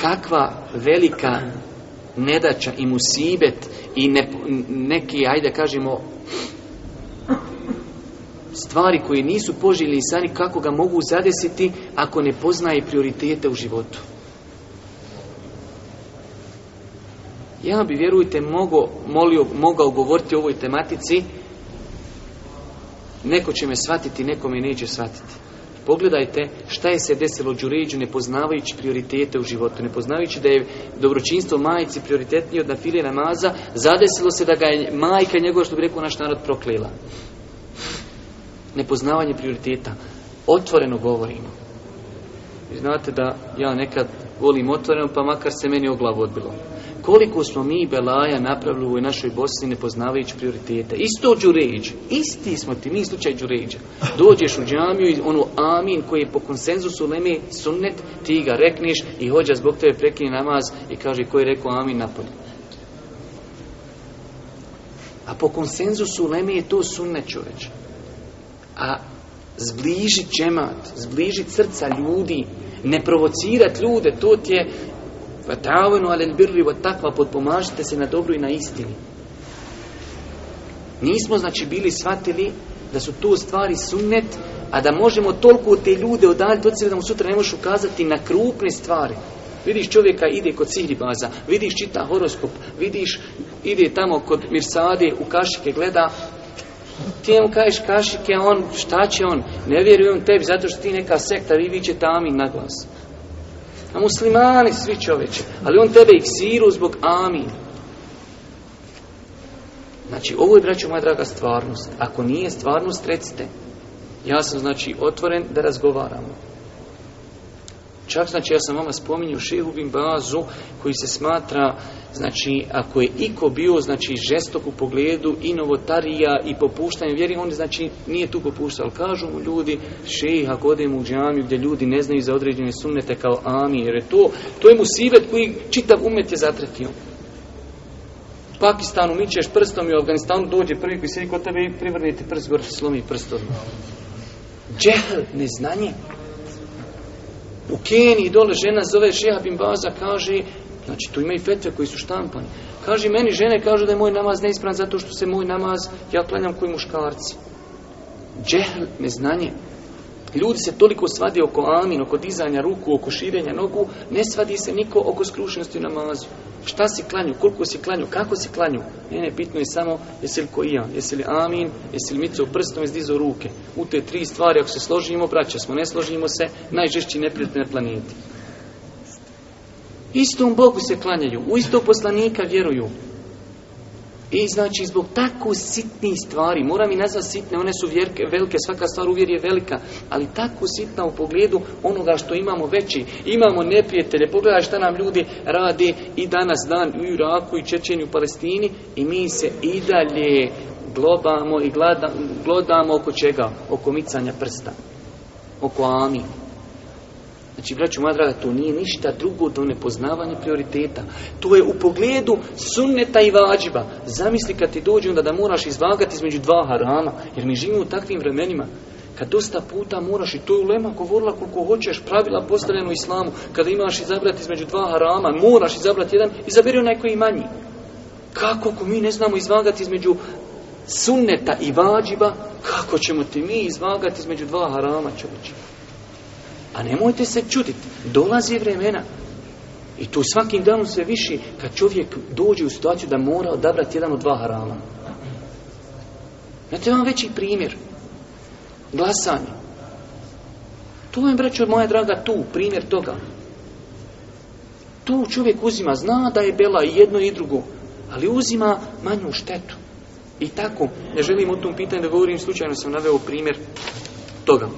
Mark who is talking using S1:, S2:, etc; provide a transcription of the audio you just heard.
S1: kakva velika nedača i musibet i neki, ajde kažemo, stvari koje nisu poželjni i sani, kako ga mogu zadesiti ako ne poznaje prioritete u životu. Ja bi, vjerujte, mogo, molio, mogao govoriti o ovoj tematici, neko će me shvatiti, neko me neće shvatiti. Pogledajte šta je se desilo Đuređu ne poznavajući prioritete u životu, ne poznavajući da je dobročinstvo majici prioritetnije od nafile namaza, zadesilo se da ga je majka njegova, što bi rekao naš narod, proklela. Nepoznavanje prioriteta. Otvoreno govorimo. Vi znate da ja nekad volim otvoreno, pa makar se meni o glavu odbilo koliko smo mi belaja napravili u našoj Bosni ne poznavajući prioritete. Isto Đuređ, isti smo ti, mi slučaj Đuređa. Dođeš u džamiju i ono amin koji je po konsenzusu leme sunnet, ti ga rekneš i hođa zbog tebe prekine namaz i kaže koji je rekao amin napolje. A po konsenzusu leme je to sunnet čoveč. A zbliži džemat, zbliži srca ljudi, ne provocirat ljude, to ti je ali alel birri takva potpomažite se na dobru i na istini. Nismo znači bili shvatili da su tu stvari sunnet, a da možemo toliko te ljude odaljiti od sebe da mu sutra ne možeš ukazati na krupne stvari. Vidiš čovjeka ide kod baza, vidiš čita horoskop, vidiš ide tamo kod Mirsade u kašike gleda, ti mu kažeš kašike, on šta će on, ne vjeruje on tebi zato što ti neka sekta, vi tamo i na glas. A muslimani svi čovječe Ali on tebe siru zbog amin. Znači, ovo je, braćo moja draga, stvarnost. Ako nije stvarnost, recite. Ja sam, znači, otvoren da razgovaramo. Čak znači ja sam vama spominjao Šehu Bin Bazu koji se smatra znači ako je iko bio znači žestok u pogledu i novotarija i popuštanja vjeri on znači nije tu popuštao kažu mu ljudi šejh ako odemo u džamiju gdje ljudi ne znaju za određene sunnete kao ami jer je to to je mu sivet koji čitav umet je zatretio Pakistanu mičeš prstom i u Afganistanu dođe prvi koji se kod tebe i prst gore slomi prstom. odmah. Džehl, neznanje. U Keniji dole žena zove Šeha bin Baza, kaže, znači tu ima i fetve koji su štampani. Kaže, meni žene kažu da je moj namaz neispran zato što se moj namaz, ja klanjam koji muškarci. Džehl, neznanje. Ljudi se toliko svadi oko amin, oko dizanja ruku, oko širenja nogu, ne svadi se niko oko skrušenosti u namazu. Šta si klanju, koliko si klanju, kako si klanju? Ne, ne, bitno je samo jesi li ko ja, jesi li amin, jesi li micao prstom, jesi dizao ruke. U te tri stvari, ako se složimo, braća smo, ne složimo se, najžešći neprijatelj na planeti. Istom Bogu se klanjaju, u istog poslanika vjeruju, i znači zbog tako sitnih stvari, moram i nazvati sitne, one su velike, svaka stvar u je velika, ali tako sitna u pogledu onoga što imamo veći. Imamo neprijatelje, pogledaj šta nam ljudi rade i danas dan u Iraku i Čečenju u Palestini i mi se i dalje globamo i glodamo oko čega? Oko micanja prsta, oko ami. Znači, braću moja draga, to nije ništa drugo do nepoznavanje prioriteta. To je u pogledu sunneta i vađiba. Zamisli kad ti dođe onda da moraš izvagati između dva harama, jer mi živimo u takvim vremenima. Kad dosta puta moraš, i to je ulema govorila koliko hoćeš, pravila u islamu, kada imaš izabrati između dva harama, moraš izabrati jedan, izabiri onaj koji je manji. Kako ako mi ne znamo izvagati između sunneta i vađiba, kako ćemo ti mi izvagati između dva harama, čovječima? A nemojte se čuditi, dolazi vremena. I tu svakim danom sve više, kad čovjek dođe u situaciju da mora odabrati jedan od dva harama. Znate, vam veći primjer. Glasanje. Tu vam, od moja draga, tu, primjer toga. Tu čovjek uzima, zna da je bela i jedno i drugo, ali uzima manju štetu. I tako, ne želim o tom pitanju da govorim, slučajno sam naveo primjer toga.